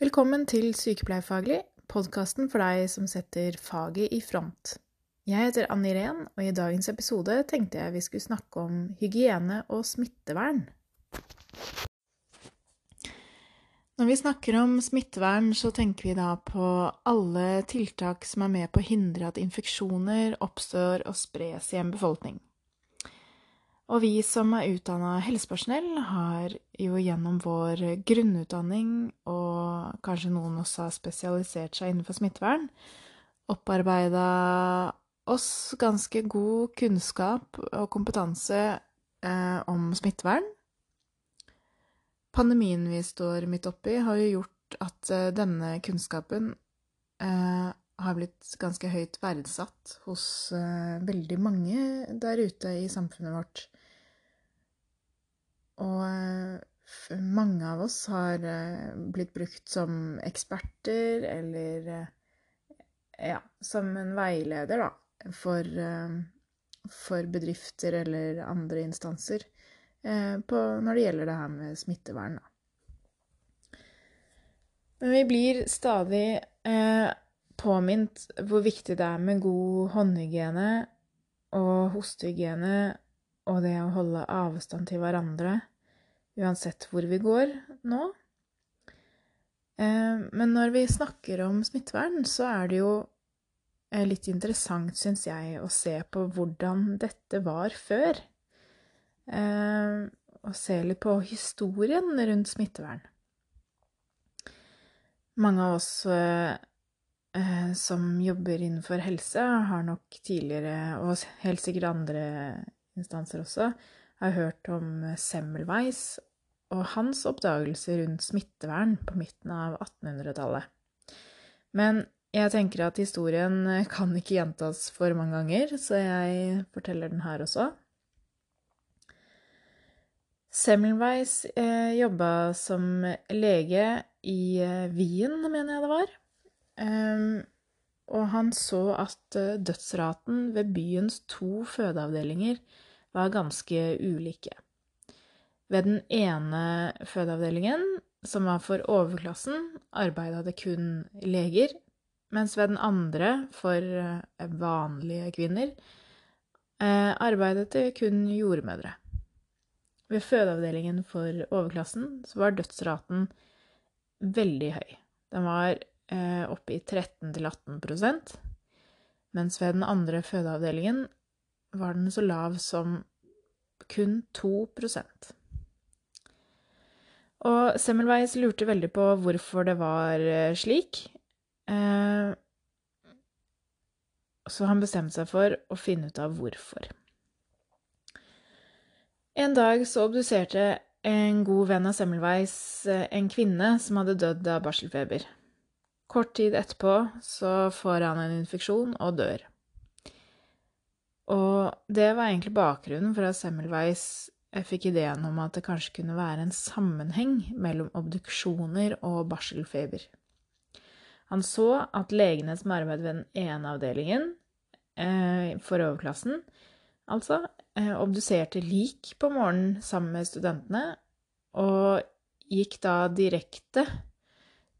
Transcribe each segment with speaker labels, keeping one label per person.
Speaker 1: Velkommen til Sykepleierfaglig, podkasten for deg som setter faget i front. Jeg heter Ann Irén, og i dagens episode tenkte jeg vi skulle snakke om hygiene og smittevern. Når vi snakker om smittevern, så tenker vi da på alle tiltak som er med på å hindre at infeksjoner oppstår og spres i en befolkning. Og vi som er utdanna helsepersonell, har jo gjennom vår grunnutdanning, og kanskje noen også har spesialisert seg innenfor smittevern, opparbeida oss ganske god kunnskap og kompetanse eh, om smittevern. Pandemien vi står midt oppi, har jo gjort at eh, denne kunnskapen eh, har blitt ganske høyt verdsatt hos eh, veldig mange der ute i samfunnet vårt. Og eh, mange av oss har eh, blitt brukt som eksperter eller eh, ja, som en veileder, da, for, for bedrifter eller andre instanser på, når det gjelder det her med smittevern, da. Men vi blir stadig eh, påminnet hvor viktig det er med god håndhygiene og hostehygiene og det å holde avstand til hverandre uansett hvor vi går nå. Eh, men når vi snakker om smittevern, så er det jo eh, litt interessant, syns jeg, å se på hvordan dette var før. Eh, og se litt på historien rundt smittevern. Mange av oss som jobber innenfor helse, har nok tidligere, og helt sikkert andre instanser også, har hørt om Semmelweis og hans oppdagelse rundt smittevern på midten av 1800-tallet. Men jeg tenker at historien kan ikke gjentas for mange ganger, så jeg forteller den her også. Semmelweis eh, jobba som lege i eh, Wien, mener jeg det var. Um, og han så at uh, dødsraten ved byens to fødeavdelinger var ganske ulike. Ved den ene fødeavdelingen, som var for overklassen, arbeida det kun leger, mens ved den andre, for eh, vanlige kvinner, eh, arbeidet det kun jordmødre. Ved fødeavdelingen for overklassen så var dødsraten veldig høy. Den var eh, oppe i 13-18% mens ved den andre fødeavdelingen var den så lav som kun 2 og Semmelweis lurte veldig på hvorfor det var eh, slik. Eh, så han bestemte seg for å finne ut av hvorfor. En dag så obduserte en god venn av Semmelweis eh, en kvinne som hadde dødd av barselfeber. Kort tid etterpå så får han en infeksjon og dør. Og det var egentlig bakgrunnen for at Semmelweis jeg fikk ideen om at det kanskje kunne være en sammenheng mellom obduksjoner og barselfeber. Han så at legene som arbeidet ved den ene avdelingen, eh, for overklassen, altså, eh, obduserte lik på morgenen sammen med studentene, og gikk da direkte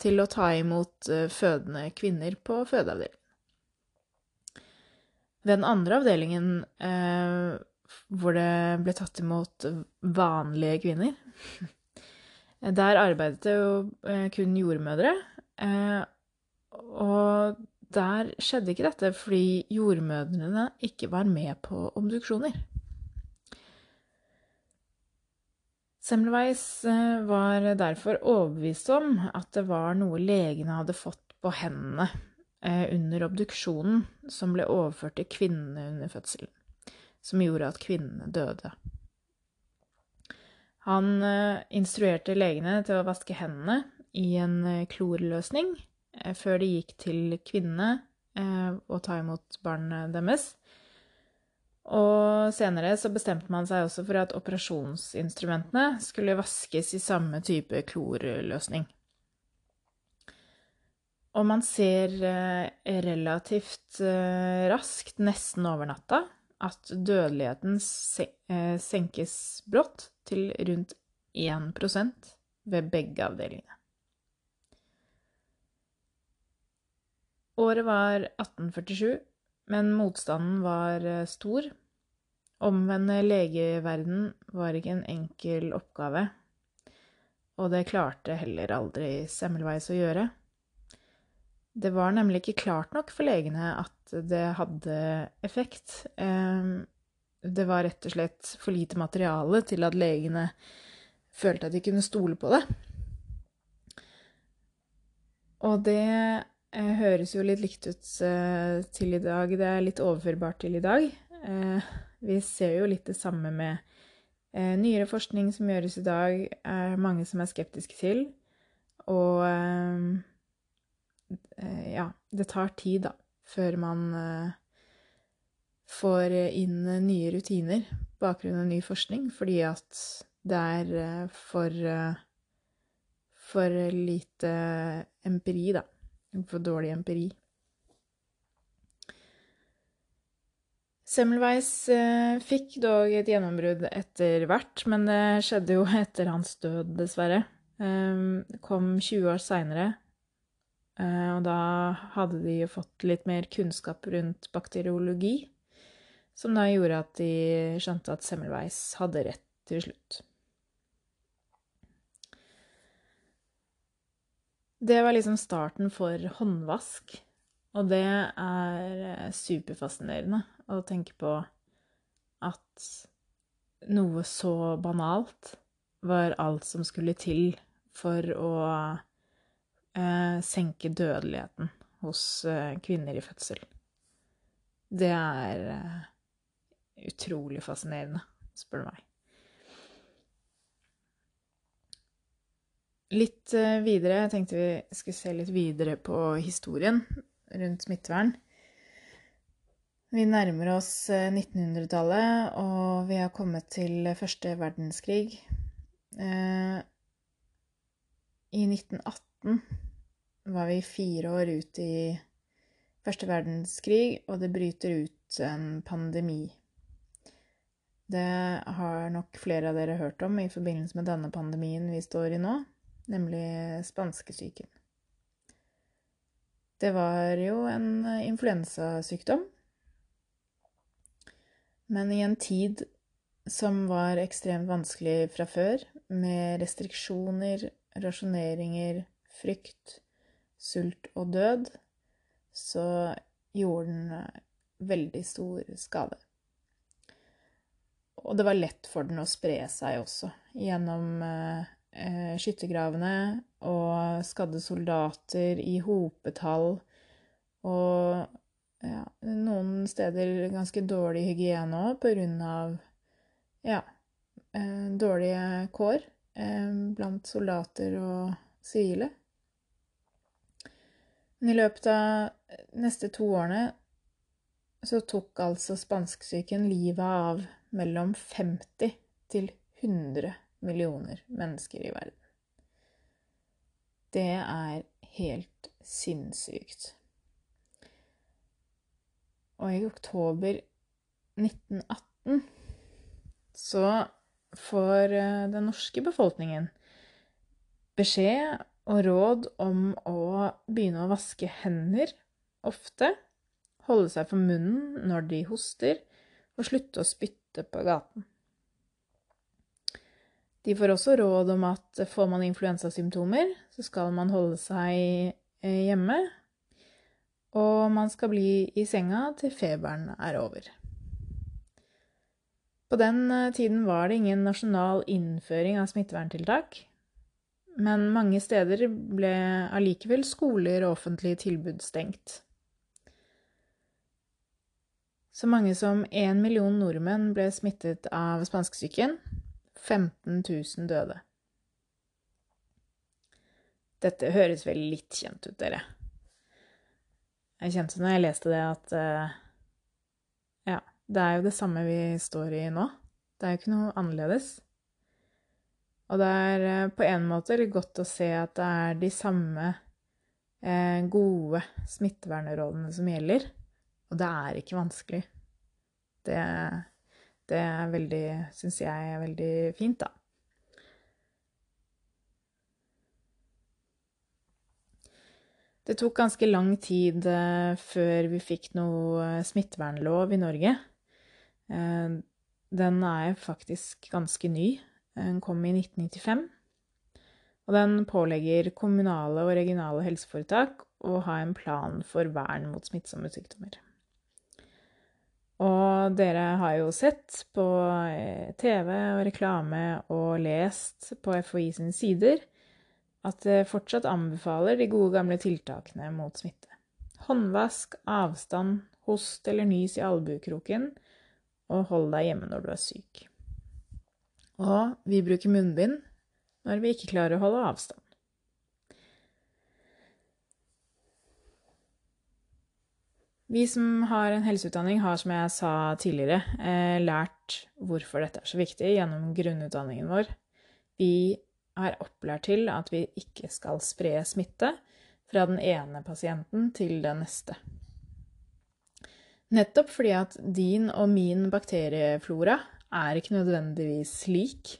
Speaker 1: til å ta imot eh, fødende kvinner på fødeavdelingen. Ved den andre avdelingen hvor det ble tatt imot vanlige kvinner. Der arbeidet det jo eh, kun jordmødre. Eh, og der skjedde ikke dette fordi jordmødrene ikke var med på obduksjoner. Semmelweis eh, var derfor overbevist om at det var noe legene hadde fått på hendene under obduksjonen som ble overført til kvinnene under fødselen som gjorde at kvinnene døde. Han eh, instruerte legene til å vaske hendene i en eh, klorløsning eh, før de gikk til kvinnene og ta imot barnet deres. Og senere så bestemte man seg også for at operasjonsinstrumentene skulle vaskes i samme type klorløsning. Og man ser relativt raskt, nesten over natta, at dødeligheten eh, senkes brått til rundt 1 ved begge avdelingene. Året var 1847, men motstanden var eh, stor. Omvende legeverden var ikke en enkel oppgave, og det klarte heller aldri Semmelweis å gjøre. Det var nemlig ikke klart nok for legene at det hadde effekt. Ehm, det var rett og slett for lite materiale til at legene følte at de kunne stole på det. Og det eh, høres jo litt likt ut eh, til i dag. Det er litt overførbart til i dag. Eh, vi ser jo litt det samme med nyere forskning som gjøres i dag, er mange som er skeptiske til. Og det tar tid, da, før man får inn nye rutiner på bakgrunn av ny forskning, fordi at det er for for lite empiri, da. For dårlig empiri. Semmelweis eh, fikk dog et gjennombrudd etter hvert, men det skjedde jo etter hans død, dessverre. Eh, det kom 20 år seinere, eh, og da hadde de jo fått litt mer kunnskap rundt bakteriologi, som da gjorde at de skjønte at Semmelweis hadde rett til slutt. Det var liksom starten for håndvask, og det er eh, superfascinerende å tenke på at noe så banalt var alt som skulle til for å eh, senke dødeligheten hos eh, kvinner i fødsel. Det er eh, utrolig fascinerende, spør du meg. Litt eh, videre, jeg tenkte vi skulle se litt videre på historien rundt smittevern. Vi nærmer oss 1900-tallet, eh, og vi har kommet til første verdenskrig. Eh, I 1918 var vi fire år ut i første verdenskrig, og det bryter ut en pandemi. Det har nok flere av dere hørt om i forbindelse med denne pandemien vi står i nå nemlig spanskesyken. Det var jo en influensasykdom, men i en tid som var ekstremt vanskelig fra før, med restriksjoner, rasjoneringer, frykt, sult og død, så gjorde den veldig stor skade. Og det var lett for den å spre seg også, gjennom eh, eh, skyttergravene og skadde soldater i hopetall og ja, noen steder ganske dårlig hygiene òg på grunn av ja, eh, dårlige kår eh, blant soldater og sivile. Men i løpet av neste to årene så tok altså spansksyken livet av mellom 50 til 100 millioner mennesker i verden. Det er helt sinnssykt. Og i oktober 1918 så får eh, den norske befolkningen beskjed og råd om å begynne å vaske hender ofte, holde seg for munnen når de hoster, og slutte å spytte på gaten. De får også råd om at får man influensasymptomer, så skal man holde seg eh, hjemme. Og man skal bli i senga til feberen er over. På den eh, tiden var det ingen nasjonal innføring av smitteverntiltak. Men mange steder ble allikevel skoler og offentlige tilbud stengt. Så mange som én million nordmenn ble smittet av spanskesyken, 15 000 døde. Dette høres vel litt kjent ut, dere. Jeg kjente når jeg leste det, at uh, ja, det er jo det samme vi står i nå. Det er jo ikke noe annerledes. Og det er uh, på en måte litt godt å se at det er de samme uh, gode smittevernrådene som gjelder. Og det er ikke vanskelig. Det det er veldig Syns jeg er veldig fint, da. Det tok ganske lang tid eh, før vi fikk noe eh, smittevernlov i Norge. Eh, den er faktisk ganske ny. Den kom i 1995. Og den pålegger kommunale og regionale helseforetak å ha en plan for vern mot smittsomme sykdommer. Og dere har jo sett på TV og reklame og lest på FHI sine sider at det fortsatt anbefaler de gode gamle tiltakene mot smitte. Håndvask, avstand, host eller nys i albuekroken, og hold deg hjemme når du er syk. Og vi bruker munnbind når vi ikke klarer å holde avstand. Vi som har en helseutdanning, har, som jeg sa tidligere, eh, lært hvorfor dette er så viktig gjennom grunnutdanningen vår. Vi er opplært til at vi ikke skal spre smitte fra den ene pasienten til den neste. Nettopp fordi at din og min bakterieflora er ikke nødvendigvis lik.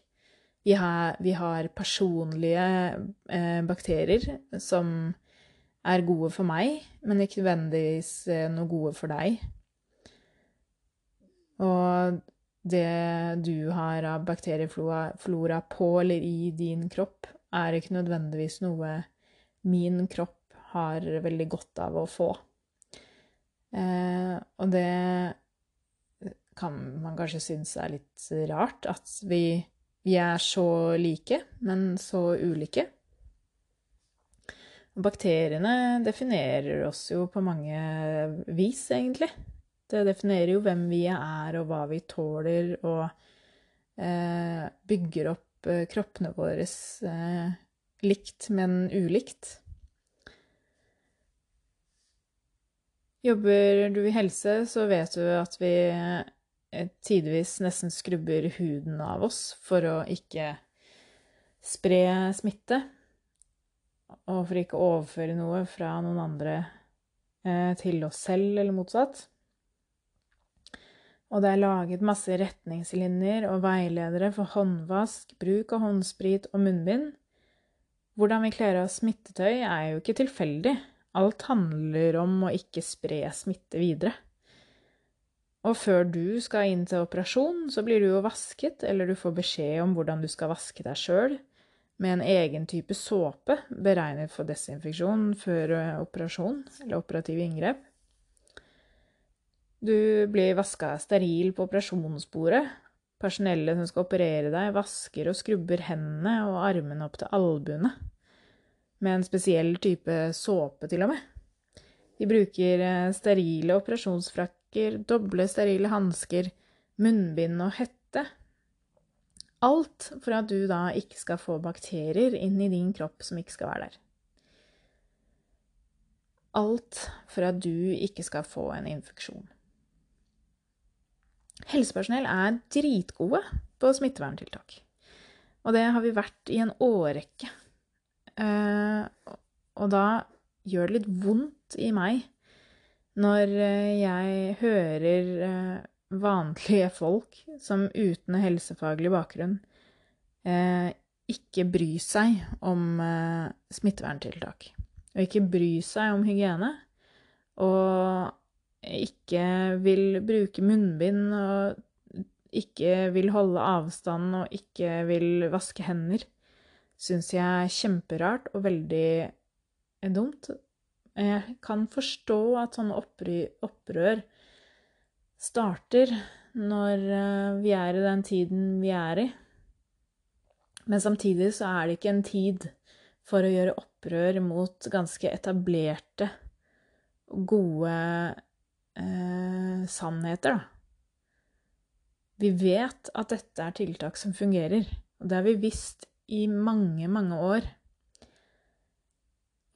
Speaker 1: Vi har, vi har personlige eh, bakterier som er gode for meg, men ikke nødvendigvis eh, noe gode for deg. Og det du har av bakterieflora på eller i din kropp, er ikke nødvendigvis noe min kropp har veldig godt av å få. Eh, og det kan man kanskje synes er litt rart, at vi, vi er så like, men så ulike. Bakteriene definerer oss jo på mange vis, egentlig. Det definerer jo hvem vi er, og hva vi tåler, og eh, bygger opp eh, kroppene våre eh, likt, men ulikt. Jobber du i helse, så vet du at vi tidvis nesten skrubber huden av oss for å ikke spre smitte, og for ikke å overføre noe fra noen andre eh, til oss selv, eller motsatt. Og det er laget masse retningslinjer og veiledere for håndvask, bruk av håndsprit og munnbind. Hvordan vi kler av smittetøy er jo ikke tilfeldig. Alt handler om å ikke spre smitte videre. Og før du skal inn til operasjon, så blir du jo vasket, eller du får beskjed om hvordan du skal vaske deg sjøl, med en egen type såpe beregnet for desinfeksjon før operasjon eller operative inngrep. Du blir vaska steril på operasjonsbordet. Personellet som skal operere deg, vasker og skrubber hendene og armene opp til albuene. Med en spesiell type såpe, til og med. De bruker sterile sterile operasjonsfrakker, doble sterile hansker, munnbind og hette. Alt for at du da ikke skal få bakterier inn i din kropp som ikke skal være der. Alt for at du ikke skal få en infeksjon. Helsepersonell er dritgode på smitteverntiltak. Og det har vi vært i en årrekke. Eh, og da gjør det litt vondt i meg når eh, jeg hører eh, vanlige folk som uten helsefaglig bakgrunn ikke bryr seg om smitteverntiltak. Og ikke bry seg om hygiene. Og ikke vil bruke munnbind og ikke vil holde avstand og ikke vil vaske hender, syns jeg er kjemperart og veldig dumt. Jeg kan forstå at sånne opprør starter når eh, vi er i den tiden vi er i. Men samtidig så er det ikke en tid for å gjøre opprør mot ganske etablerte, gode eh, sannheter, da. Vi vet at dette er tiltak som fungerer, og det har vi visst i mange, mange år.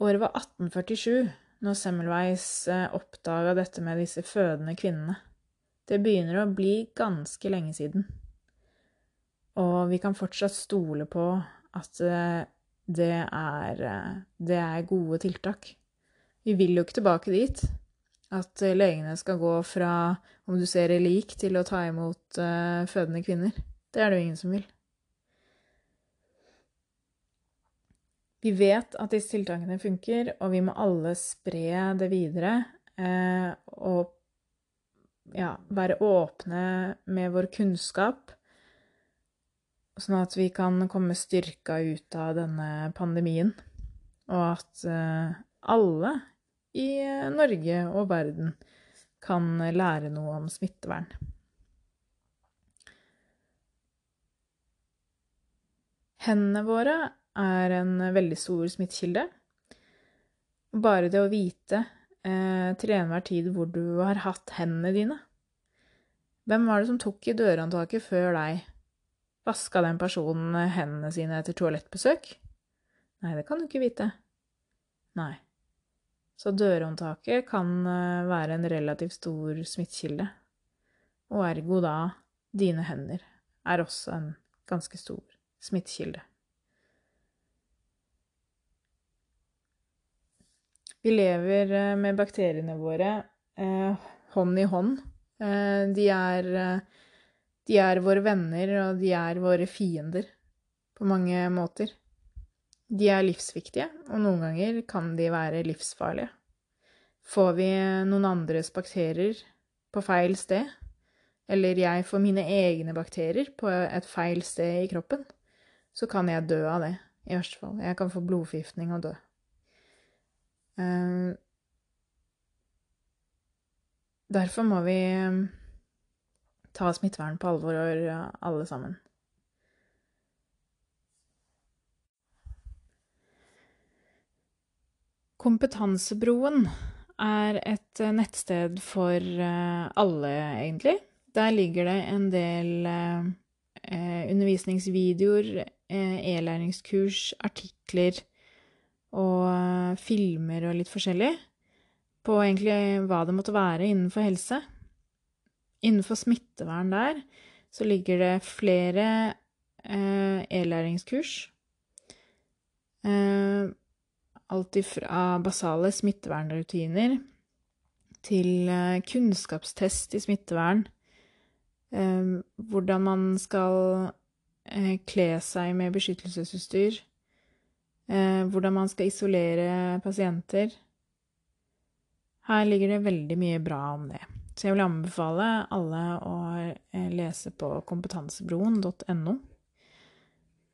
Speaker 1: Året var 1847 når Semmelweis eh, oppdaga dette med disse fødende kvinnene. Det begynner å bli ganske lenge siden. Og vi kan fortsatt stole på at eh, det er, eh, det er gode tiltak. Vi vil jo ikke tilbake dit. At legene skal gå fra om du ser lik, til å ta imot fødende kvinner. Det er det jo ingen som vil. Vi vet at disse tiltakene funker, og vi må alle spre det videre. Eh, og ja, være åpne med vår kunnskap, sånn at vi kan komme styrka ut av denne pandemien. Og at eh, alle i Norge og verden kan lære noe om smittevern. Hendene våre er en veldig stor smittekilde. Bare det å vite eh, til enhver tid hvor du har hatt hendene dine. Hvem var det som tok i dørhåndtaket før deg? Vaska den personen hendene sine etter toalettbesøk? Nei, det kan du ikke vite. Nei. Så dørhåndtaket kan eh, være en relativt stor smittekilde. Og ergo da dine hender er også en ganske stor smittekilde. Vi lever eh, med bakteriene våre eh, hånd i hånd. Eh, de, er, eh, de er våre venner, og de er våre fiender på mange måter. De er livsviktige, og noen ganger kan de være livsfarlige. Får vi noen andres bakterier på feil sted, eller jeg får mine egne bakterier på et feil sted i kroppen, så kan jeg dø av det, i verste fall. Jeg kan få blodforgiftning og dø. Uh, derfor må vi ta smittevern på alvor, alle sammen. Kompetansebroen er et eh, nettsted for eh, alle, egentlig. Der ligger det en del eh, undervisningsvideoer, e-læringskurs, artikler og filmer og litt forskjellig på egentlig hva det måtte være innenfor helse. Innenfor smittevern der så ligger det flere e-læringskurs. Alt ifra basale smittevernrutiner til eh, kunnskapstest i smittevern, eh, hvordan man skal eh, kle seg med beskyttelsesutstyr, hvordan man skal isolere pasienter. Her ligger det veldig mye bra om det. Så jeg vil anbefale alle å lese på kompetansebroen.no.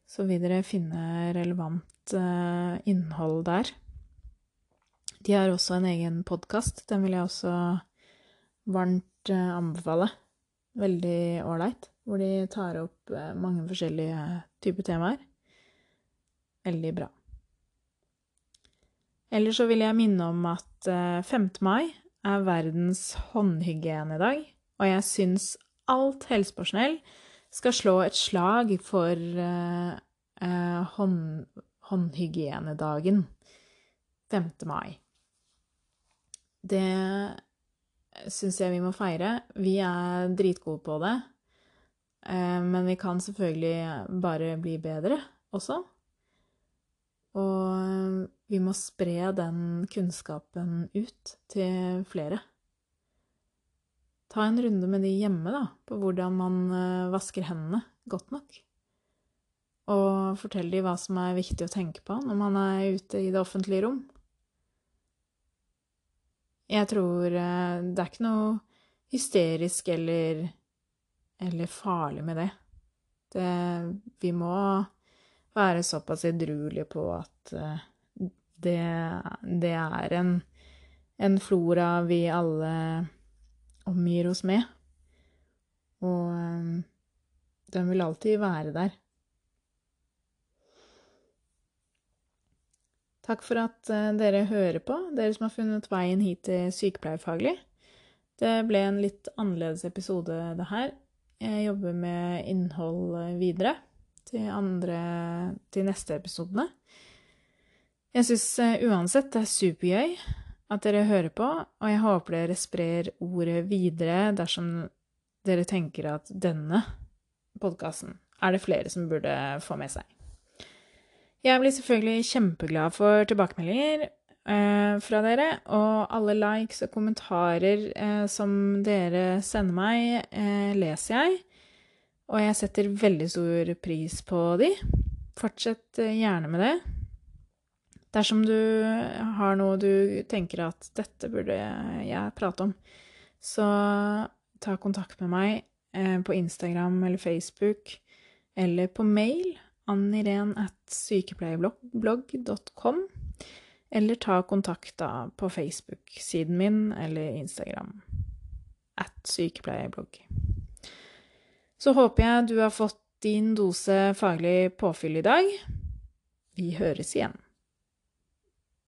Speaker 1: Så vil dere finne relevant uh, innhold der. De har også en egen podkast. Den vil jeg også varmt anbefale. Veldig ålreit. Hvor de tar opp mange forskjellige typer temaer. Veldig bra. Ellers så vil jeg minne om at 5. mai er verdens håndhygienedag, og jeg syns alt helsepersonell skal slå et slag for eh, hånd, håndhygienedagen 5. mai. Det syns jeg vi må feire. Vi er dritgode på det. Eh, men vi kan selvfølgelig bare bli bedre også. Og vi må spre den kunnskapen ut til flere. Ta en runde med de hjemme, da, på hvordan man eh, vasker hendene godt nok og fortell dem hva som er viktig å tenke på når man er ute i det offentlige rom. Jeg tror eh, det er ikke noe hysterisk eller, eller farlig med det. det. Vi må være såpass edruelig på at eh, det, det er en, en flora vi alle omgir oss med. Og eh, den vil alltid være der. Takk for at eh, dere hører på, dere som har funnet veien hit til Sykepleierfaglig. Det ble en litt annerledes episode, det her. Jeg jobber med innhold videre til, andre, til neste episodene. Jeg syns eh, uansett det er supergøy at dere hører på, og jeg håper dere sprer ordet videre dersom dere tenker at denne podkasten er det flere som burde få med seg. Jeg blir selvfølgelig kjempeglad for tilbakemeldinger eh, fra dere, og alle likes og kommentarer eh, som dere sender meg, eh, leser jeg. Og jeg setter veldig stor pris på de. Fortsett eh, gjerne med det. Dersom du har noe du tenker at dette burde jeg prate om, så ta kontakt med meg eh, på Instagram eller Facebook, eller på mail anniren.sykepleierblogg.com, eller ta kontakt da på Facebook-siden min eller Instagram at sykepleierblogg. Så håper jeg du har fått din dose faglig påfyll i dag. Vi høres igjen.